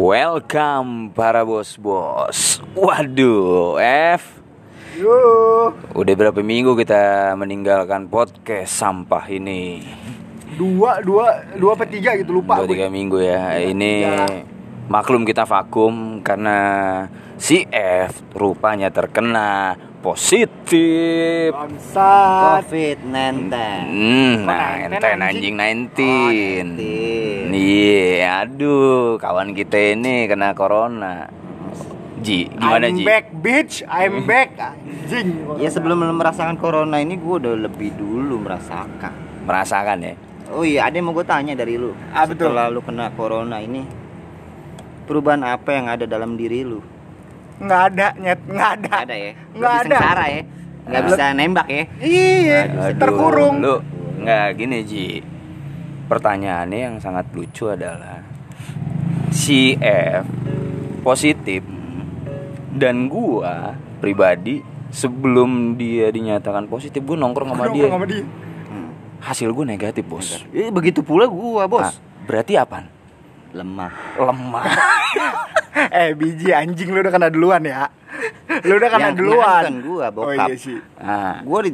Welcome para bos-bos. Waduh, F. Yo, Udah berapa minggu kita meninggalkan podcast sampah ini? dua, dua, dua apa tiga gitu lupa. Dua gue. tiga minggu ya. Ini maklum kita vakum karena si F rupanya terkena positif. Bangsat. COVID-19 Hmm, nah, 19, enten anjing? anjing 19. Oh, 19. Iya, aduh, kawan kita ini kena corona. Ji, gimana I'm Ji? back, bitch. I'm back. Anjing. Ya sebelum merasakan corona ini gue udah lebih dulu merasakan Merasakan ya? Oh iya ada yang mau gue tanya dari lu Ah, betul. Setelah lu kena corona ini Perubahan apa yang ada dalam diri lu? Nggak ada, nyet, nggak ada. Nggak ada ya? Nggak ada. sengsara ya? Nggak bisa nembak ya? Iya, terkurung. Lu nggak gini Ji. Pertanyaannya yang sangat lucu adalah si F positif dan gua pribadi sebelum dia dinyatakan positif gua nongkrong sama dia. Nongkrong sama dia. Hmm. Hasil gua negatif, Bos. Eh, begitu pula gua bos Ah, berarti apa? Lemah Lemah. eh, biji anjing lu udah kena duluan ya. Lu udah kena Yang duluan. bukan gua, Oh bokap. iya sih. Nah, Gue di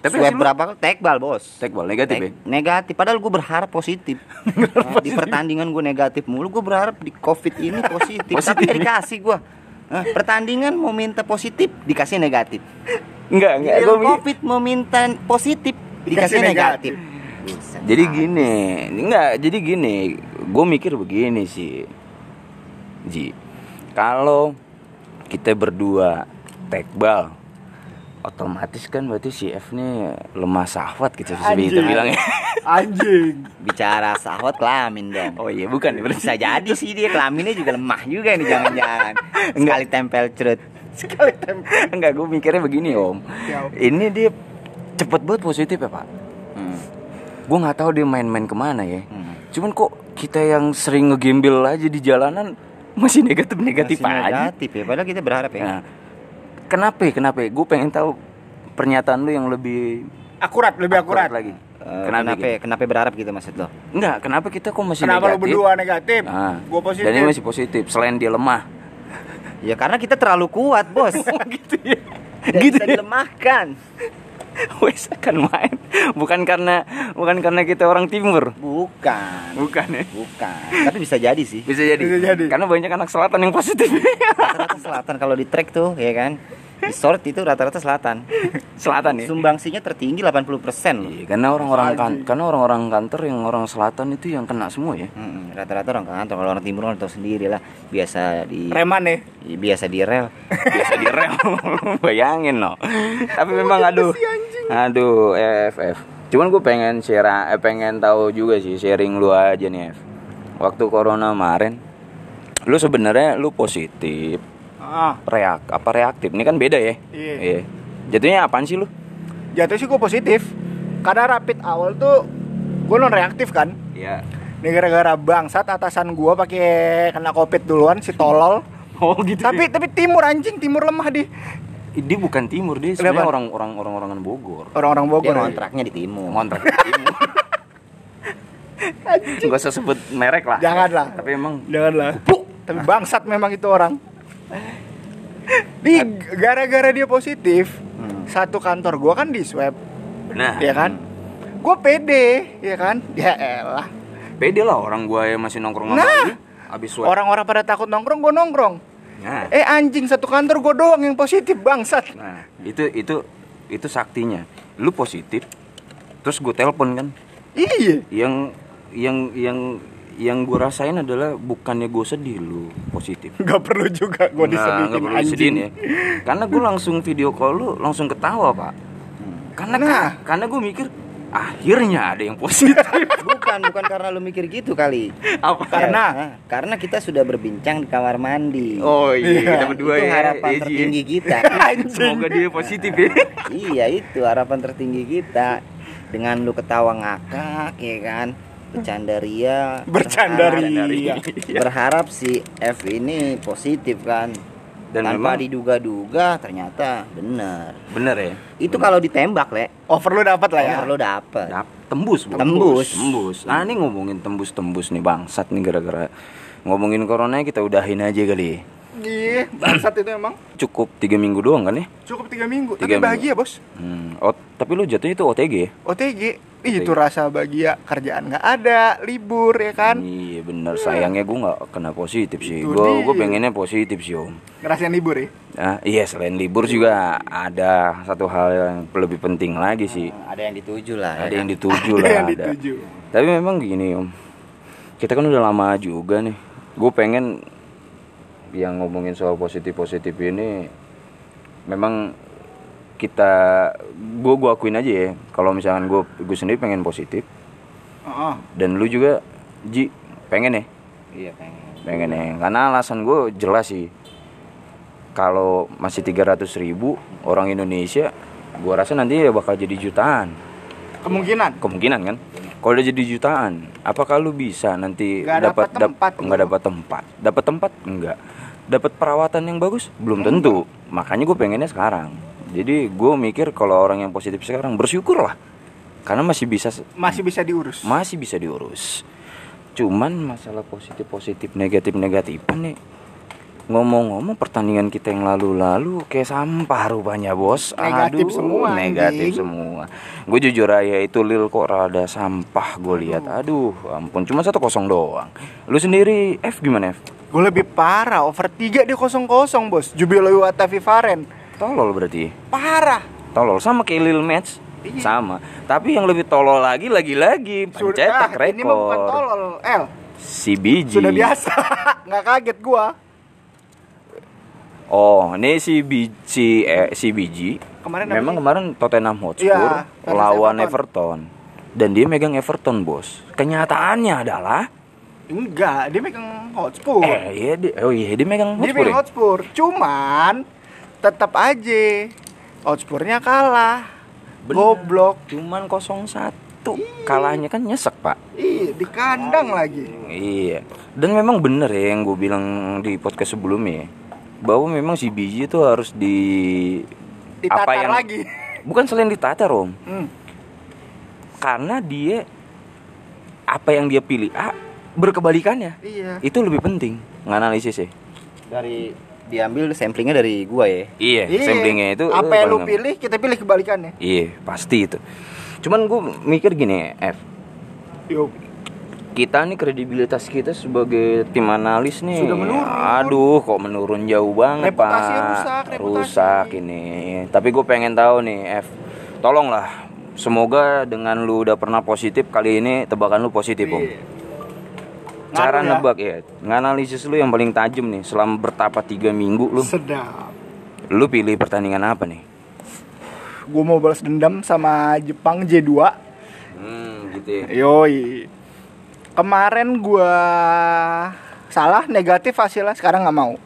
Tapi swab lu- berapa kali? Tekbal bos tekbal negatif ya? Tek- negatif padahal gue berharap positif Nah, di pertandingan gue negatif mulu gue berharap di covid ini positif, Positif tapi ya? dikasih gue Nah, pertandingan mau minta positif dikasih negatif Enggak, enggak. Gua covid mau minta positif Dikasih dikasih negatif. negatif, Buset. Jadi gini, enggak, jadi gini, gue mikir begini sih, Ji, kalau kita berdua tekbal, otomatis kan berarti si F nih lemah sahwat gitu bisa Anjing. kita bilang ya. Anjing. bicara sahwat kelamin dong Oh iya, bukan bisa jadi sih dia kelaminnya juga lemah juga nih jangan-jangan sekali tempel cerut Sekali tempel. enggak, gue mikirnya begini om, Ya. ini dia cepet banget positif ya pak. Gue nggak tahu dia main-main ke mana ya. Hmm. Cuman kok kita yang sering ngegembel aja di jalanan masih negatif negatif Masih aja. negatif ya padahal kita berharap ya Nah, kenapa? ya? Kenapa? Gue pengen tahu pernyataan lu yang lebih Akurat, lebih akurat. lagi. Eh, kenapa? kenapa gitu? kenapa berharap gitu maksud lo Enggak, kenapa kita kok masih Kenapa lu negatif? berdua negatif? Nah, Gua positif. Dan dia masih positif selain dia lemah. Ya karena kita terlalu kuat, Bos. gitu ya. Gitu bisa ya. dilemahkan. Wes akan main. Bukan karena bukan karena kita orang timur. Bukan. Bukan ya. Bukan. Tapi bisa jadi sih. Bisa jadi. Bisa jadi. Karena banyak anak selatan yang positif. Rata-rata selatan kalau di track tuh, ya kan. Di short itu rata-rata selatan. selatan ya. Sumbangsinya tertinggi 80% loh. Iya, karena orang-orang kan, karena orang-orang kantor yang orang selatan itu yang kena semua ya. Mm-mm, Rata-rata orang kantor kalau orang timur kan tahu sendiri lah biasa di Preman nih. i- biasa di rel Biasa di rel. Bayangin no. Tapi memang aduh. Aduh, FF. Cuman gue pengen share eh, pengen tahu juga sih sharing lu aja nih, F. Waktu corona kemarin lu sebenarnya lu positif, Ah, reak apa reaktif? Ini kan beda ya. Iya. Jatuhnya apaan sih lu? jatuh sih gue positif. Karena rapid awal tuh gue non reaktif kan. Iya. Ini gara-gara bangsat atasan gua pakai kena covid duluan si tolol. Oh gitu. tapi tapi timur anjing, timur lemah di dia bukan timur, dia sebenarnya Kenapa? orang-orang orang-orangan Bogor. orang-orang dia Bogor. ya. kontraknya di timur ngontrak di timur. Gak usah sebut merek lah. Janganlah. Tapi emang Janganlah. Tapi bangsat memang itu orang. Di gara-gara dia positif, Hmm. satu kantor gua kan di swab, benar. ya kan? Gua pede, ya kan? Ya elah. Pede lah orang gua yang masih nongkrong sama Nah. Abis swab. Orang-orang pada takut nongkrong, gua nongkrong. Nah, Eh anjing satu kantor gua doang yang positif bangsat. nah, itu itu itu saktinya. Lu positif, terus gue telepon kan. Iya. Yang yang yang yang gue rasain adalah bukannya gue sedih lu positif. Gak perlu juga gua Nggak, disedihin nggak perlu anjing. disedihin ya. Karena gue langsung video call lu langsung ketawa pak. Karena Nah. karena gue mikir akhirnya ada yang positif. bukan bukan karena lu mikir gitu kali Apa? Karena? Ya, karena kita sudah berbincang di kamar mandi Oh iya, Iya, kita berdua itu ya. harapan Iya, tertinggi kita Semoga dia positif ya. iya itu harapan tertinggi kita dengan lu ketawa ngakak ya kan bercanda ria Bercanda berharap- ria. berharap si F ini positif kan Dan tanpa memang diduga-duga ternyata benar bener ya. itu kalau ditembak le Over lu dapat lah ya. over lu dapet Dap- tembus, Bu. Tembus. tembus. Nah ini ngomongin tembus-tembus nih bangsat nih gara-gara ngomongin corona kita udahin aja kali. Iya, bangsat itu emang. Cukup tiga minggu doang kan ya? Cukup tiga minggu, Tiga tapi bahagia bos. Hmm. Oh, tapi lu jatuhnya itu OTG ya? OTG, Ih, itu rasa bahagia kerjaan nggak ada, libur ya kan? Iya bener, sayangnya gue nggak kena positif sih. Gue gue pengennya positif sih om. Ngerasain libur ya? Nah, iya selain libur juga ada satu hal yang lebih penting lagi sih. ada yang dituju lah ya Ada kan? yang dituju Ada lah. yang ada. dituju. Tapi memang gini om, kita kan udah lama juga nih. Gue pengen yang ngomongin soal positif positif ini, memang kita gue gue akuin aja ya. Kalau misalkan gue gue sendiri pengen positif. Heeh. dan lu juga Ji pengen ya? Iya pengen. Pengen ya. Karena alasan gue jelas sih. Kalau masih 300 ribu orang Indonesia gue rasa nanti ya bakal jadi jutaan. Kemungkinan. kemungkinan kan? Kalau udah jadi jutaan apakah lu bisa nanti dapat dapat nggak dapat tempat? Dapat tempat? Enggak dapat perawatan yang bagus? Belum tentu. Makanya gue pengennya sekarang jadi gue mikir kalau orang yang positif sekarang bersyukur lah karena masih bisa Masih bisa diurus. masih bisa diurus cuman masalah positif positif negatif negatif nih ngomong-ngomong pertandingan kita yang lalu-lalu kayak sampah rupanya bos Negatif Aduh, semua, negatif anjing. semua gue jujur aja itu lil kok rada sampah gue lihat aduh ampun cuma satu kosong doang lu sendiri F gimana F Gue lebih parah, over 3 dia kosong-kosong bos. Jubilo Watafi Varen. Tolol berarti Parah. tolol sama kayak lil match Iya. sama tapi yang lebih tolol lagi lagi-lagi pencetak Sudah, ini bukan rekor tolol, L. si biji Sudah biasa. Nggak kaget gua. Oh, ini si biji eh, si biji. Kemarin memang namanya- kemarin Tottenham Hotspur versus lawan Everton. Everton. Dan dia megang Everton, Bos. Kenyataannya adalah Enggak, dia megang Hotspur. eh iya dia, oh iya dia megang dia Hotspur. megang ya? Hotspur. Cuman tetap aja Hotspurnya kalah. Bener. Goblok. Cuman 0-1. Kalahnya kan nyesek, Pak. Ih, di kandang lagi. Iya. Dan memang bener ya yang gue bilang di podcast sebelumnya bahwa memang si biji itu harus di Ditatar lagi. Bukan selain ditatar, Om. Hmm. Karena dia apa yang dia pilih A berkebalikannya. Iya. Itu lebih penting nganalisis ya. dari diambil samplingnya dari gua ya Iya, samplingnya itu apa eh, yang lu pilih kita pilih kebalikannya. Iya, pasti itu. Cuman gue mikir gini, F. Yuk. Kita nih kredibilitas kita sebagai tim analis nih Sudah menurun. Aduh, kok menurun jauh banget, Reputasi Pak. rusak, reputasi. Rusak ini. Tapi gue pengen tahu nih, F. Tolonglah Semoga dengan lu udah pernah positif kali ini tebakan lu positif, Om. Iya. Cara ya? nebak ya, nganalisis lu yang paling tajam nih selama bertapa tiga minggu lu, Sedap. lu pilih pertandingan apa nih? Gue mau balas dendam sama Jepang J2. Hmm, gitu ya. Yoi. Kemarin gua salah negatif hasilnya sekarang nggak mau.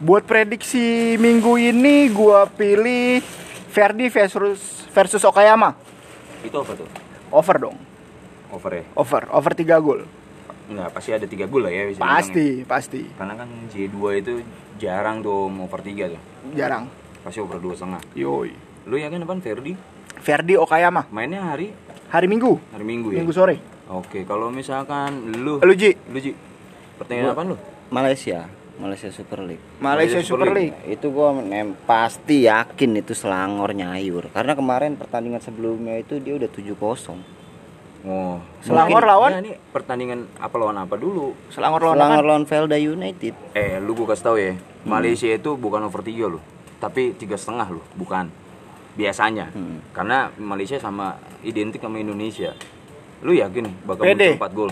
Buat prediksi minggu ini gua pilih Verdi versus versus Okayama. Itu apa tuh? Over dong. Over ya? Over, over 3 gol. Enggak, pasti ada tiga gol lah ya bisa dibilang ya. Pasti, pasti. Karena kan J2 itu jarang tuh mau over 3 tuh. Jarang. Pasti over dua setengah. Yoi. Lu yakin apaan Ferdi? Verdi Okayama Mainnya hari hari Minggu, hari Minggu ya? Minggu sore. Oke, kalau misalkan lu Lu Ji, lu Ji pertandingan apaan lu? Malaysia Malaysia Super League Malaysia Malaysia Super Super League. itu gua nem pasti yakin itu Selangor nyayur karena kemarin pertandingan sebelumnya itu dia udah 7-0 Oh, Selangor mungkin- lawan? Ya, ini pertandingan apa lawan apa dulu? Selangor lawan Selangor lawan Velda United Eh, lu gua kasih tahu ya. Malaysia itu bukan over 3 loh. Tapi tiga setengah loh, bukan. Biasanya. Hmm. Karena Malaysia sama identik sama Indonesia. Lu yakin bakal Pede. muncul 4 gol?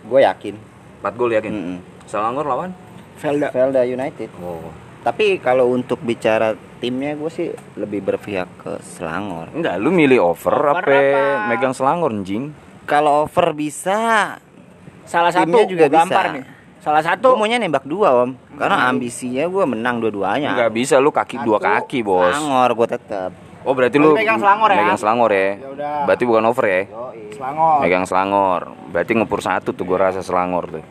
gue yakin 4 gol yakin? Mm-mm. Selangor lawan? Velda. Velda United Oh. Tapi kalau untuk bicara timnya gue sih lebih berpihak ke Selangor Enggak, lu milih over, Over apa apa? megang Selangor anjing? kalau over bisa Salah satu Timnya juga gua gampar bisa. nih. Salah gue satu maunya nembak dua om karena ambisinya gue menang dua-duanya Enggak bisa lu kaki dua Satu. kaki, Bos. Selangor gue tetap Oh, berarti Lu lu megang Selangor ya? Megang Selangor ya. Ya udah. Berarti bukan over ya? Selangor. Megang Selangor. Berarti ngepur satu tuh gua rasa Selangor tuh.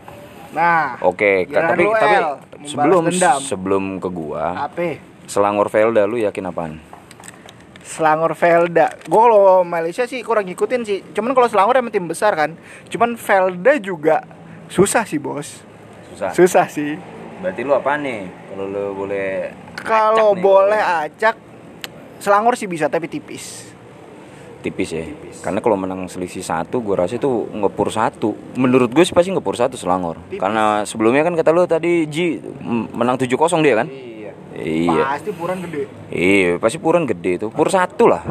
Nah, Oke, Giliran tapi tapi sebelum dendam. sebelum ke gua, apa? Selangor Velda lu yakin apaan? Selangor Velda. Gue kalau Malaysia sih kurang ngikutin sih. Cuman kalau Selangor emang tim besar kan. Cuman Velda juga susah sih bos. susah Susah sih. berarti lu apa nih kalau lu boleh Kalau boleh acak Selangor sih bisa tapi tipis. Tipis ya. Karena kalau menang selisih satu gue rasa itu ngepur satu. Menurut gue sih pasti ngepur satu Selangor. Tipis. karena sebelumnya kan kata lu tadi Ji menang 7-0 dia kan? Iya. iya. Pasti puran gede. iya pasti puran gede itu. Pur satu lah.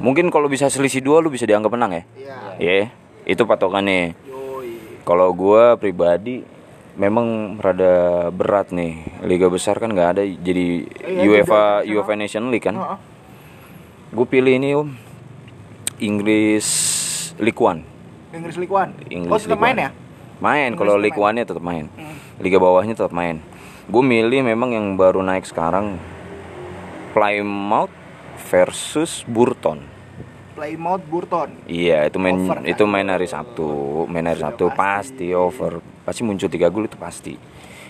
Mungkin kalau bisa selisih dua lu bisa dianggap menang ya? Iya. Iya. Itu patokannya. Kalau gue pribadi memang rada berat nih. Liga besar kan nggak ada jadi Iya, UEFA jeda UEFA Nation League kan? Gue pilih ini om Inggris One Inggris One. Inggris oh, tetap main ya? main kalau tetap League main. One nya tetap main Hmm. liga bawahnya tetap main gue milih memang yang baru naik sekarang Plymouth versus Burton Plymouth Burton. Iya itu main Over, kan? itu main hari Sabtu, main hari Sabtu pasti. over, pasti muncul tiga gol itu pasti.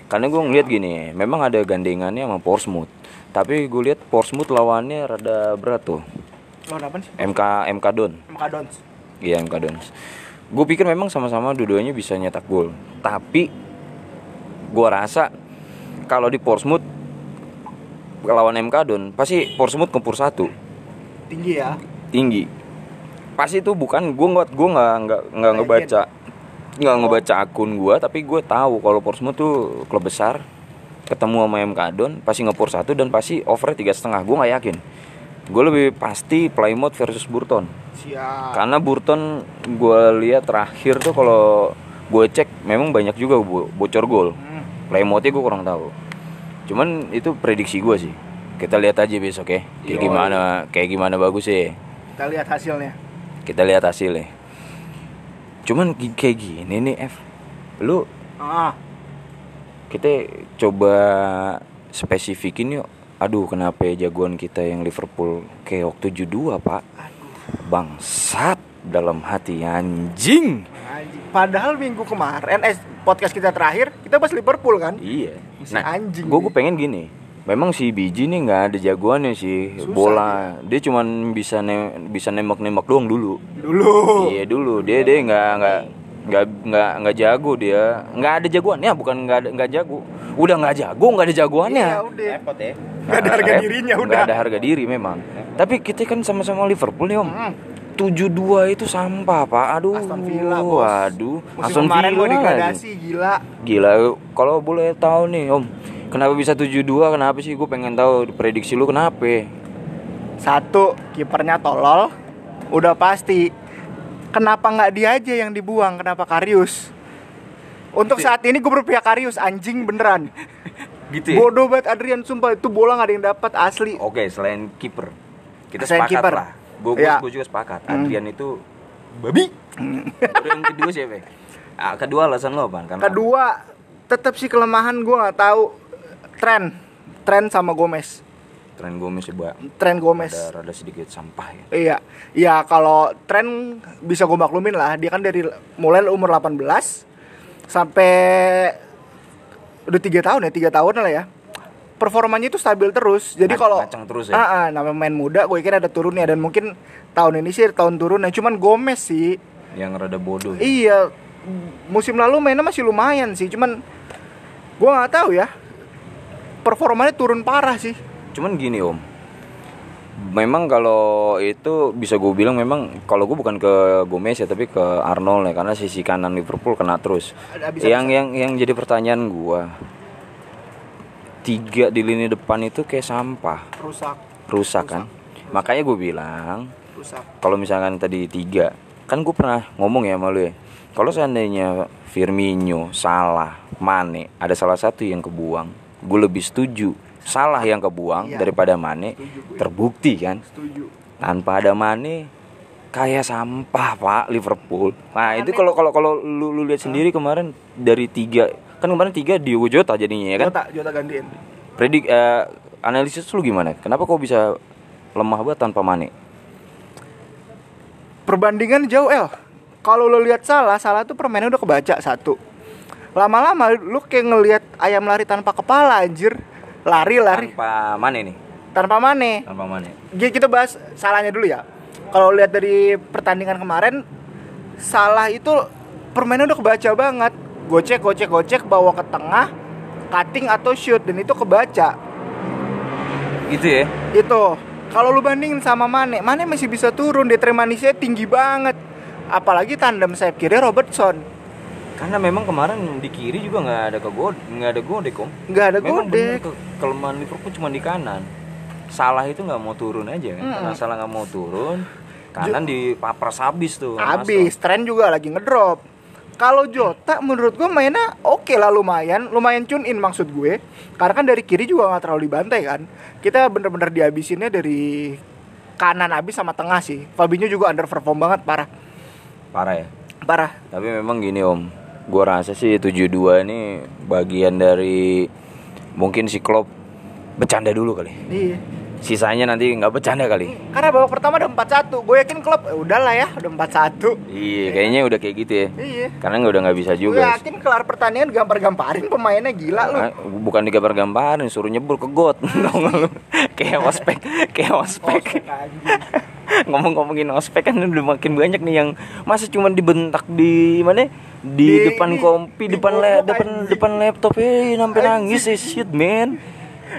Karena gue ngeliat gini, memang ada gandengannya sama Portsmouth, tapi gue lihat Portsmouth lawannya rada berat tuh, Lawan apa sih? MK MK Don, MK Dons. iya MK Don. Gue pikir memang sama-sama dua-duanya bisa nyetak gol, tapi gue rasa kalau di Portsmouth lawan MK Don pasti Portsmouth kempur satu Tinggi ya. tinggi pasti itu bukan gue nggak gue nggak nggak nggak ngebaca nggak ngebaca akun gue tapi gue tahu kalau Portsmouth tuh klub besar ketemu sama MK Don pasti ngepur satu dan pasti over tiga setengah gue nggak yakin gue lebih pasti Plymouth versus Burton. Siap. karena Burton gue lihat terakhir tuh kalau gue cek memang banyak juga bo- bocor gol. Hmm. Plymouthnya gue kurang tahu. Cuman itu prediksi gue sih. Kita lihat aja besok ya kayak Yoi. gimana kayak gimana bagus ya Kita lihat hasilnya. kita lihat hasilnya. Cuman kayak gini nih F. Lu Ah, kita coba spesifikin yuk aduh kenapa ya jagoan kita yang Liverpool? Keok 72 pak. Bangsat dalam hati anjing. Anjing. Padahal minggu kemarin eh podcast kita terakhir kita bahas Liverpool kan? iya. Si nah anjing gue nih. pengen gini. Memang si biji nih nggak ada jagoannya sih. Susah bola dia. cuman bisa ne bisa nembak nembak doang dulu. Dulu. Iya dulu. Dia dia nggak nggak nggak nggak nggak jago dia nggak ada jagoannya bukan nggak ada nggak jago udah nggak jago nggak ada jagoannya Iya, udah. Repot ya. Nggak ada harga dirinya nggak udah. ada harga diri memang tapi kita kan sama-sama Liverpool nih om Hmm. 72 itu sampah pak aduh Aston Villa, Bos. waduh Musim Aston kemarin Villa degradasi gila. gila kalau boleh tahu nih om kenapa bisa 72 kenapa sih gue pengen tahu prediksi lu kenapa Satu, kipernya tolol. Udah pasti. Kenapa nggak dia aja yang dibuang? Kenapa Karius? Untuk saat ini gue berpihak Karius anjing beneran. gitu Bodoh banget Adrian sumpah itu bola nggak ada yang dapat asli. Oke, selain kiper. Kita Selain sepakat kiper. lah. Gue Iya. juga sepakat. Hmm. Adrian itu babi. Terus yang kedua siapa? Ah, kedua alasan lo apa? Karena Kedua, tetap sih kelemahan gue nggak tahu tren tren sama Gomez. Tren Gomez coba Tren Gomez. ada rada sedikit sampah ya. Iya, iya kalau tren bisa gue maklumin lah. Dia kan dari mulai umur 18 sampai udah tiga tahun ya, tiga tahun lah ya. Performanya itu stabil terus. Jadi kalau terus ya? Ah, ah, namanya main muda, gue kira ada turunnya dan mungkin tahun ini sih tahun turunnya. Cuman Gomez sih, Yang rada bodoh. ya. iya musim lalu mainnya masih lumayan sih. Cuman gue nggak tahu ya. Performanya turun parah sih. Cuman gini om. Memang kalau itu bisa gue bilang memang kalau gue bukan ke Gomez ya tapi ke Arnold ya karena sisi kanan Liverpool kena terus. Bisa- yang yang yang jadi pertanyaan gue tiga di lini depan itu kayak sampah Rusak, rusak kan makanya gue bilang rusak. kalau misalkan tadi tiga kan gue pernah ngomong ya sama lu ya kalau seandainya Firmino salah Mane ada salah satu yang kebuang gue lebih setuju salah yang kebuang Iya. daripada Mane Setuju terbukti kan Setuju. tanpa ada Mane kayak sampah pak Liverpool nah itu Mane kalau kalau kalau lu, lu lihat sendiri kemarin dari tiga kan kemarin tiga Diogo Jota jadinya ya kan Jota, Jota gantiin. predik eh, analisis lu gimana kenapa kok bisa lemah banget tanpa Mane Perbandingan jauh El. Kalau lo lihat salah, salah tuh permainnya udah kebaca satu. Lama-lama lu kayak ngelihat ayam lari tanpa kepala anjir. Lari lari tanpa Mane nih tanpa mane. tanpa Mane Jadi kita bahas salahnya dulu ya. Kalau lihat dari pertandingan kemarin, salah itu permainnya udah kebaca banget. gocek gocek gocek bawa ke tengah cutting atau shoot dan itu kebaca Gitu ya. itu kalau lu bandingin sama Mane Mane masih bisa turun determinasinya tinggi banget apalagi tandem sayap kiri Robertson Karena memang kemarin di kiri juga nggak ada ke nggak ada godek om. nggak ada Memang godek ke- kelemahan Liverpool cuma di kanan. Salah itu nggak mau turun aja kan. Mm-mm. Karena salah nggak mau turun, kanan di papers habis tuh. habis tren juga lagi ngedrop kalau Jota menurut gue mainnya oke lah lumayan lumayan tune in maksud gue karena kan dari kiri juga nggak terlalu dibantai kan kita bener-bener dihabisinnya dari kanan habis sama tengah sih Fabinho juga underperform banget parah. Parah ya. parah Tapi memang gini om, gua rasa sih 72 ini bagian dari mungkin si Klopp bercanda dulu kali. iya Sisanya nanti nggak bercanda kali. karena babak pertama udah 4-1 gue yakin klub eh, udahlah ya udah 4-1 Iya, kayaknya udah kayak gitu ya. iya Karena nggak udah nggak bisa gue juga. yakin kelar pertandingan gampar-gamparin pemainnya gila lu Ah, bukan digambar-gambarin, suruh nyebur ke got. Tau nggak lu? kayak ospek, kayak ospek. Ngomong-ngomongin ospek kan udah makin banyak nih yang masa cuma dibentak di mana? Di, Di depan kompi, di depan bawah le- depan depan laptop eh sampai nangis eh shit man.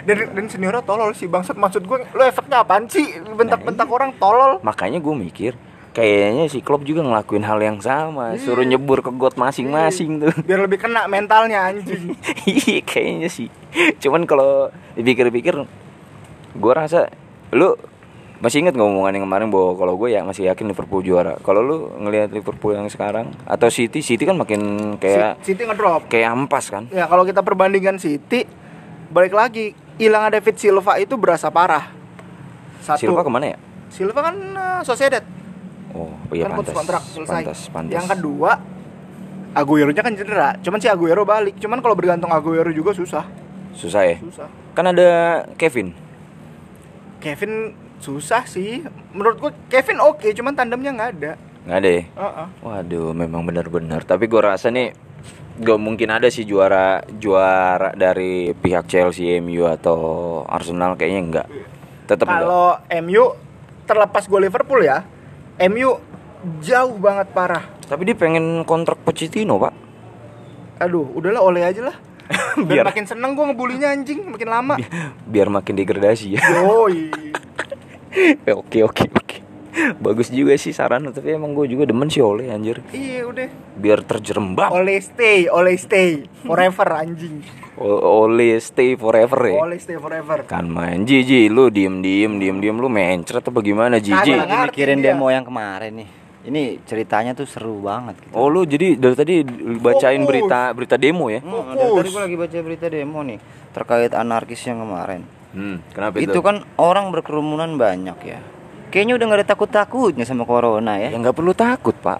Dan dan seniornya tolol sih bangsat. Maksud gue lu efeknya apaan sih? Bentak-bentak orang tolol. Makanya gue mikir kayaknya si Klopp juga ngelakuin hal yang sama, suruh nyebur ke got masing-masing tuh. biar lebih kena mentalnya anjing. Iya kayaknya sih. Cuman kalau dipikir-pikir, gue rasa lu masih inget nggak omongan yang kemarin bahwa kalau gue ya masih yakin Liverpool juara. Kalau lu ngelihat Liverpool yang sekarang atau City, City kan makin kayak City ngedrop. kayak ampas kan. ya kalau kita perbandingkan City balik lagi hilang David Silva itu berasa parah satu Silva ke mana ya? Silva kan uh, Sociedad Oh iya kan pantas. kontrak selesai Pantas, pantas. yang kedua Aguero nya kan cedera cuman si Aguero balik cuman kalau bergantung Aguero juga susah Susah ya. susah Kan ada Kevin. Kevin susah sih menurut gua Kevin oke cuman tandemnya nggak ada Nggak ada ya? Heeh. Waduh, memang benar-benar. Tapi gue rasa nih gak mungkin ada sih juara juara dari pihak Chelsea, MU atau Arsenal kayaknya enggak. Tetap kalau MU terlepas gue Liverpool ya MU jauh banget parah Tapi dia pengen kontrak Pochettino, Pak. aduh udahlah oleh aja lah Dan Biar- makin seneng gue ngebulinya anjing makin lama Biar makin degradasi ya. Yoi oke, oke, oke. Bagus juga sih saran tapi emang gue juga demen sih oleh anjir. Iya udah Biar terjerembab. Oleh stay, oleh stay Forever anjing O- Oleh stay forever ya. Oleh stay forever Kan main Jiji lu diem diem diem diem lu mencret apa gimana Jiji? Mikirin dia. demo yang kemarin nih. Ini ceritanya tuh seru banget gitu. Oh lu jadi dari tadi bacain Fokus. berita berita demo ya? Hmm, dari tadi gue lagi baca berita demo nih terkait anarkis yang kemarin. Hmm, kenapa itu? Itu kan orang berkerumunan banyak ya. Kayaknya udah gak ada takut-takutnya sama corona ya ya. nggak perlu takut pak.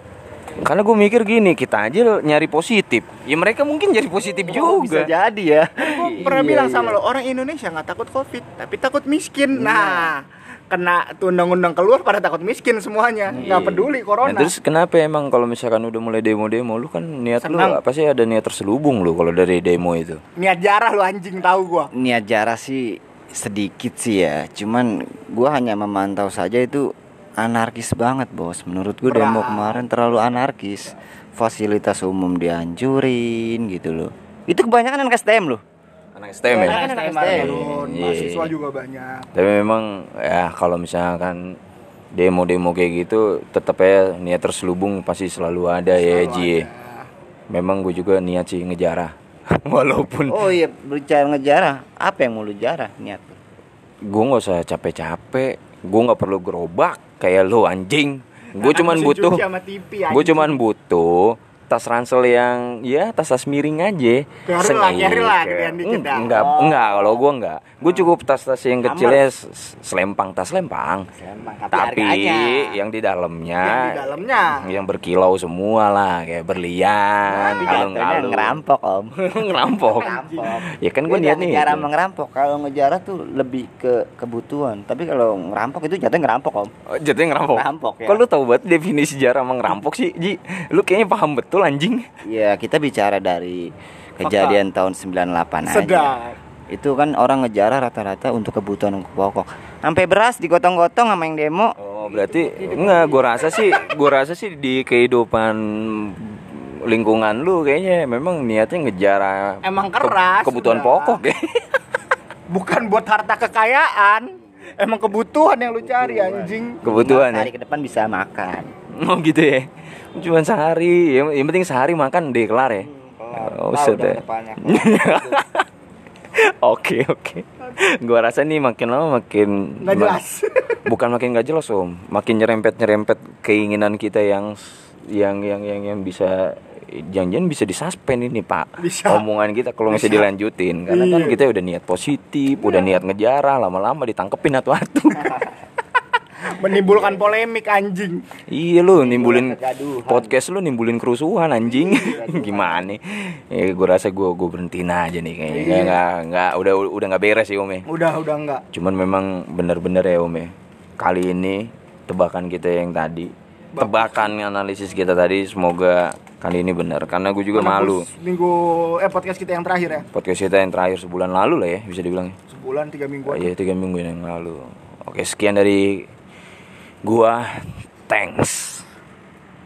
Karena gue mikir gini, kita aja nyari positif. Ya mereka mungkin jadi positif Oh, bisa juga. jadi ya. Gue pernah Iya, bilang iya. sama lo Orang Indonesia nggak takut covid Tapi takut miskin Nah Kena tuh undang-undang keluar pada takut miskin semuanya nggak peduli Nah, corona terus kenapa emang kalau misalkan udah mulai demo-demo, lu kan niat lu Senang. apa sih ada niat terselubung lu kalau dari demo itu? Niat jarah lu anjing tahu gua Niat jarah sih sedikit sih ya. Cuman gua hanya memantau saja itu anarkis banget, Bos. Menurut gua demo kemarin terlalu anarkis. Fasilitas umum dihancurin gitu loh. Itu kebanyakan anak STM loh. Anak STM ya? Kan anak STM. turun, Iya. mahasiswa juga banyak Tapi memang ya kalau misalkan demo-demo kayak gitu tetap ya niat terselubung pasti selalu ada ya Selalu Ji. ada. Memang gue juga niat sih ngejarah. Walaupun Oh iya, bicara ngejarah, apa yang mau lu jarah niat? gue nggak usah capek-capek, gue nggak perlu gerobak kayak lo anjing. Gue cuman butuh, gue cuman butuh tas ransel yang ya tas tas miring aja. Carry lah, dah. Enggak, Oh. enggak kalau gue enggak. Gue cukup tas-tas yang kecilnya s- selempang, tas lempang. Tapi harganya. yang di dalamnya Yang di dalamnya. yang berkilau semua lah kayak berlian, Tapi kalung jatuhnya kalung ngerampok om ngerampok. Ya kan gue niat nih. ngejarah sama ngerampok Kalau ngejarah tuh lebih ke kebutuhan Tapi kalau ngerampok itu jatuhnya ngerampok om Oh, jatuhnya ngerampok. Ngerampok, ya. Kok lu tahu banget definisi sejarah sama ngerampok sih, Ji? Lu kayaknya paham betul anjing. Ya kita bicara dari kejadian tahun 98 aja Sedap. Itu kan orang ngejarah rata-rata untuk kebutuhan pokok Sampai beras digotong-gotong sama yang demo Oh, berarti enggak gua rasa sih, gua rasa sih di kehidupan lingkungan lu kayaknya memang niatnya ngejar Emang ke- keras, kebutuhan udah. pokok ya. Bukan buat harta kekayaan. Emang kebutuhan yang lu cari anjing. kebutuhan ya. Hari ke depan bisa makan. Oh gitu ya. Cuman sehari, yang, yang penting sehari makan deh kelar ya. Oh, Tahu set ya. Oke oke. Gua rasa nih makin lama makin Nggak jelas. Bukan makin nggak jelas om, makin nyerempet nyerempet keinginan kita yang yang yang yang, yang bisa jangan-jangan bisa disuspend ini pak Bisa. omongan kita kalau masih Bisa. dilanjutin karena kan Iya. kita udah niat positif udah niat ngejarah lama-lama ditangkepin atu-atu Menimbulkan polemik anjing. iya lu nimbulin kegaduhan. podcast lu nimbulin kerusuhan anjing gimana ya gue rasa gue gue berhentiin aja nih kayaknya Iya. nggak nggak udah udah nggak beres sih om ya Udah udah enggak. Cuman memang bener-bener ya Om ya Kali ini tebakan kita yang tadi Tebakan analisis kita tadi Semoga kali ini benar Karena gue juga malu Menembus Minggu eh podcast kita yang terakhir ya. Podcast kita yang terakhir sebulan lalu lah ya Bisa dibilang ya Sebulan tiga minggu. Oh, Iya tiga minggu yang lalu Oke sekian dari Gua Thanks